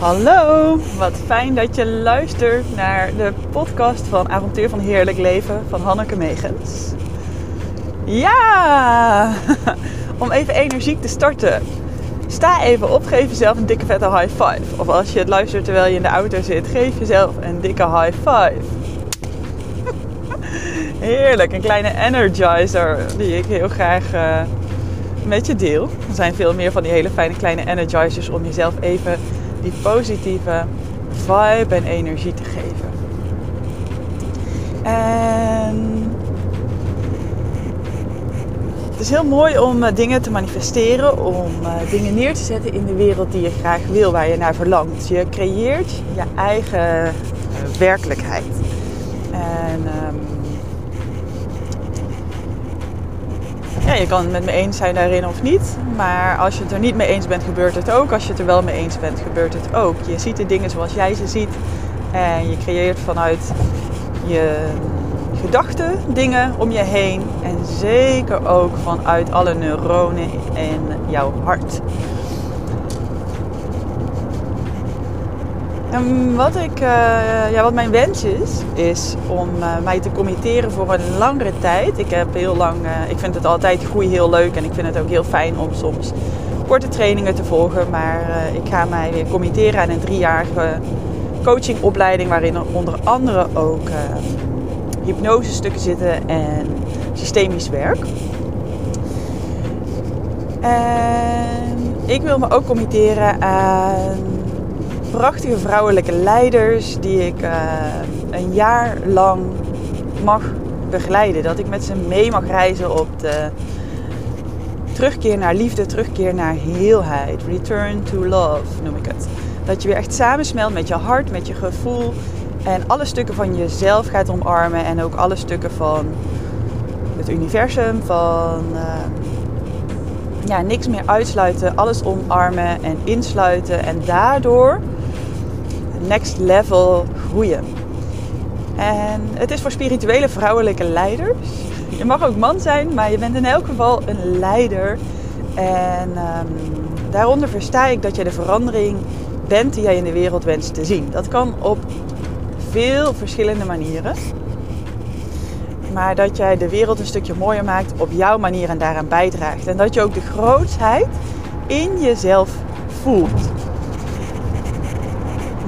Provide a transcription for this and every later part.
Hallo, wat fijn dat je luistert naar de podcast van Avontuur van Heerlijk Leven van Hanneke Megens. Ja, om even energiek te starten. Sta even op, geef jezelf een dikke vette high five. Of als je het luistert terwijl je in de auto zit, geef jezelf een dikke high five. Heerlijk, een kleine energizer die ik heel graag uh, met je deel. Er zijn veel meer van die hele fijne kleine energizers om jezelf even die positieve vibe en energie te geven. En het is heel mooi om uh, dingen te manifesteren, om uh, dingen neer te zetten in de wereld die je graag wil, waar je naar verlangt. Je creëert je eigen uh, werkelijkheid. En um, je kan het met me eens zijn daarin of niet. Maar als je het er niet mee eens bent, gebeurt het ook. Als je het er wel mee eens bent, gebeurt het ook. Je ziet de dingen zoals jij ze ziet. En je creëert vanuit je gedachten dingen om je heen. En zeker ook vanuit alle neuronen in jouw hart. En wat, ik, uh, ja, wat mijn wens is, is om uh, mij te committeren voor een langere tijd. Ik heb heel lang, uh, ik vind het altijd groei heel leuk en ik vind het ook heel fijn om soms korte trainingen te volgen. Maar ik ga mij weer committeren aan een driejarige coachingopleiding waarin er onder andere ook hypnosestukken zitten en systemisch werk. En ik wil me ook committeren aan prachtige vrouwelijke leiders die ik uh, een jaar lang mag begeleiden. Dat ik met ze mee mag reizen op de terugkeer naar liefde, terugkeer naar heelheid. Return to love noem ik het. Dat je weer echt samensmelt met je hart, met je gevoel. En alle stukken van jezelf gaat omarmen. En ook alle stukken van het universum. Van uh, ja, niks meer uitsluiten. Alles omarmen en insluiten. En daardoor next level groeien. En het is voor spirituele vrouwelijke leiders. Je mag ook man zijn, maar je bent in elk geval een leider. En um, daaronder versta ik dat je de verandering bent die jij in de wereld wenst te zien. Dat kan op veel verschillende manieren. Maar dat jij de wereld een stukje mooier maakt op jouw manier en daaraan bijdraagt. En dat je ook de grootheid in jezelf voelt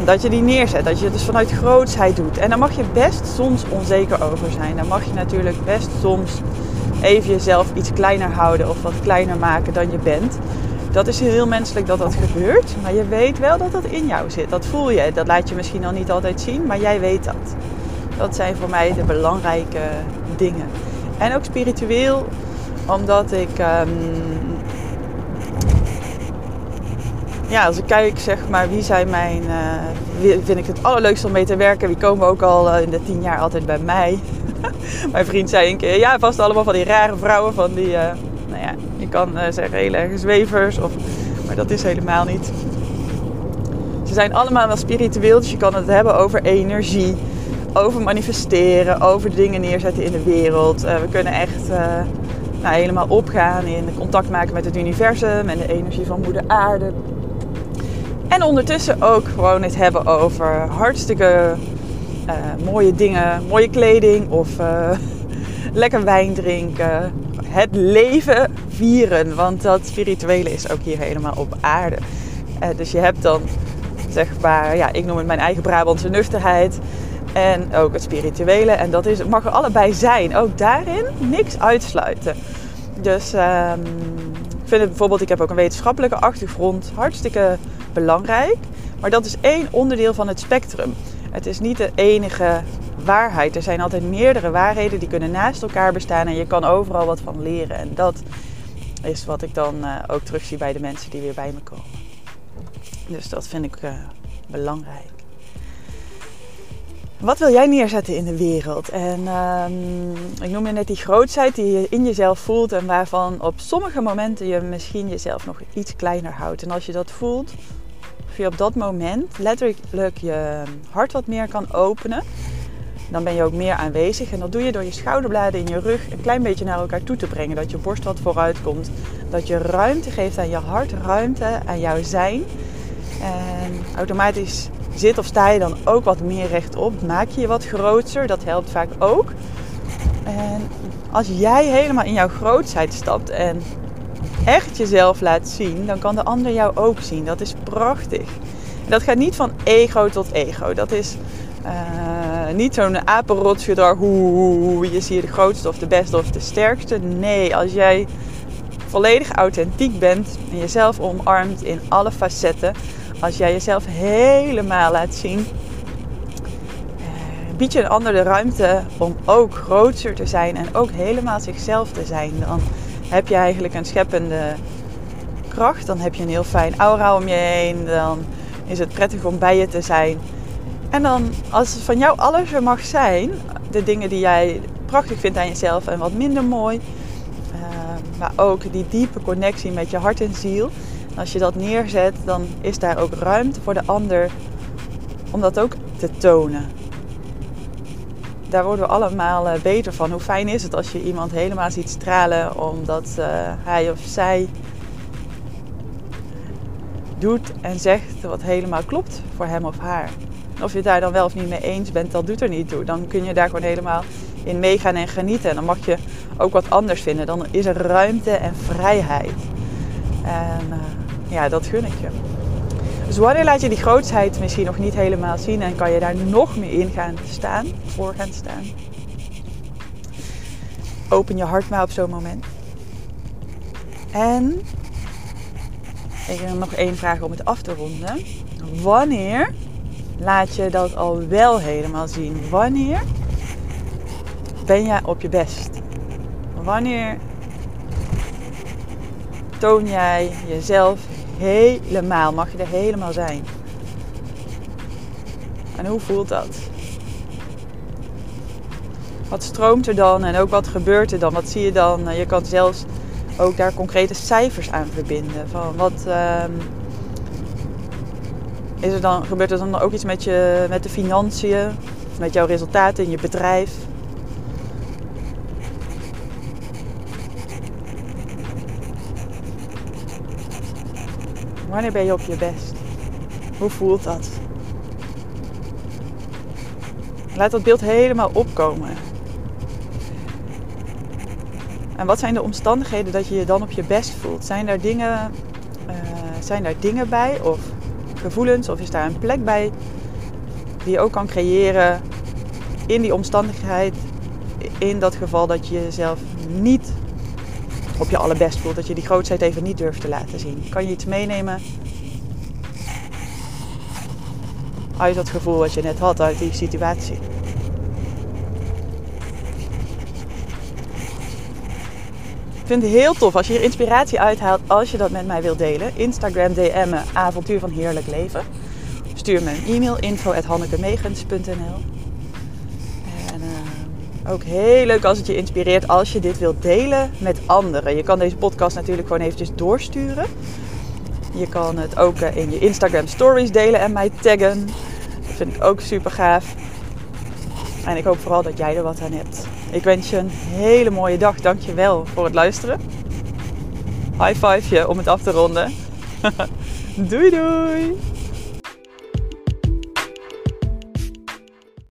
dat je die neerzet. Dat je het dus vanuit grootsheid doet. En daar mag je best soms onzeker over zijn. Dan mag je natuurlijk best soms even jezelf iets kleiner houden of wat kleiner maken dan je bent. Dat is heel menselijk dat dat gebeurt. Maar je weet wel dat dat in jou zit. Dat voel je. Dat laat je misschien al niet altijd zien, maar jij weet dat. Dat zijn voor mij de belangrijke dingen. En ook spiritueel, omdat ik um, ja, als ik kijk, zeg maar, wie zijn mijn, uh, vind ik het allerleukste om mee te werken. Wie komen ook al uh, in de tien jaar altijd bij mij. mijn vriend zei een keer, ja, vast allemaal van die rare vrouwen, van die, uh, nou ja, je kan zeggen heel erg zwevers, of, maar dat is helemaal niet. Ze zijn allemaal wel spiritueel, dus je kan het hebben over energie, over manifesteren, over dingen neerzetten in de wereld. we kunnen echt nou, helemaal opgaan in contact maken met het universum en de energie van moeder aarde, en ondertussen ook gewoon het hebben over hartstikke uh, mooie dingen, mooie kleding of uh, lekker wijn drinken. Het leven vieren, want dat spirituele is ook hier helemaal op aarde. Uh, dus je hebt dan zeg maar, ja, ik noem het mijn eigen Brabantse nuchterheid. En ook het spirituele. En dat is, mag er allebei zijn. Ook daarin niks uitsluiten. Dus ik vind het bijvoorbeeld, ik heb ook een wetenschappelijke achtergrond. Hartstikke belangrijk. Maar dat is één onderdeel van het spectrum. Het is niet de enige waarheid. Er zijn altijd meerdere waarheden die kunnen naast elkaar bestaan en je kan overal wat van leren. En dat is wat ik dan uh, ook terugzie bij de mensen die weer bij me komen. Dus dat vind ik uh, belangrijk. Wat wil jij neerzetten in de wereld? En um, ik noem je net die grootheid die je in jezelf voelt en waarvan op sommige momenten je misschien jezelf nog iets kleiner houdt. En als je dat voelt, of je op dat moment letterlijk je hart wat meer kan openen, dan ben je ook meer aanwezig. En dat doe je door je schouderbladen in je rug een klein beetje naar elkaar toe te brengen. Dat je borst wat vooruit komt. Dat je ruimte geeft aan je hart, ruimte aan jouw zijn. En automatisch zit of sta je dan ook wat meer rechtop. Maak je je wat groter, dat helpt vaak ook. En als jij helemaal in jouw grootheid stapt en echt jezelf laat zien, dan kan de ander jou ook zien. Dat is prachtig. Dat gaat niet van ego tot ego. Dat is uh, niet zo'n apenrotsgedrag, hoe je zie je de grootste of de beste of de sterkste. Nee, als jij volledig authentiek bent en jezelf omarmt in alle facetten, als jij jezelf helemaal laat zien, uh, bied je een ander de ruimte om ook groter te zijn en ook helemaal zichzelf te zijn. Dan heb je eigenlijk een scheppende kracht, dan heb je een heel fijn aura om je heen, dan is het prettig om bij je te zijn. En dan, als het van jou alles er mag zijn, de dingen die jij prachtig vindt aan jezelf en wat minder mooi, uh, maar ook die diepe connectie met je hart en ziel. Als je dat neerzet, dan is daar ook ruimte voor de ander om dat ook te tonen. Daar worden we allemaal eh, beter van. Hoe fijn is het als je iemand helemaal ziet stralen omdat uh, hij of zij doet en zegt wat helemaal klopt voor hem of haar. Of je het daar dan wel of niet mee eens bent, dat doet er niet toe. Dan kun je daar gewoon helemaal in meegaan en genieten. En dan mag je ook wat anders vinden. Dan is er ruimte en vrijheid. En uh, ja, dat gun ik je. Dus wanneer laat je die grootsheid misschien nog niet helemaal zien en kan je daar nog meer in gaan staan, voor gaan staan? Open je hart maar op zo'n moment. En ik heb nog één vraag om het af te ronden. Wanneer laat je dat al wel helemaal zien? Wanneer ben jij op je best? Wanneer toon jij jezelf helemaal? Mag je er helemaal zijn? En hoe voelt dat? Wat stroomt er dan en ook wat gebeurt er dan? Wat zie je dan? Je kan zelfs ook daar concrete cijfers aan verbinden. Van wat, uh, is er dan, gebeurt er dan ook iets met, je, met de financiën, met jouw resultaten in je bedrijf? Wanneer ben je op je best? Hoe voelt dat? Laat dat beeld helemaal opkomen. En wat zijn de omstandigheden dat je je dan op je best voelt? Zijn daar dingen, uh, zijn daar dingen bij of gevoelens of is daar een plek bij die je ook kan creëren in die omstandigheid, in dat geval dat je jezelf niet op je allerbest voelt, dat je die grootheid even niet durft te laten zien. Kan je iets meenemen uit dat gevoel wat je net had, uit die situatie? Ik vind het heel tof als je hier inspiratie uithaalt als je dat met mij wilt delen. Instagram DM'en avontuur van heerlijk leven. Stuur me een e-mail info.hannekemegens.nl En ook heel leuk als het je inspireert als je dit wilt delen met anderen. Je kan deze podcast natuurlijk gewoon eventjes doorsturen. Je kan het ook eh, in je Instagram stories delen en mij taggen. Dat vind ik ook super gaaf. En ik hoop vooral dat jij er wat aan hebt. Ik wens je een hele mooie dag. Dank je wel voor het luisteren. High five je om het af te ronden. doei doei!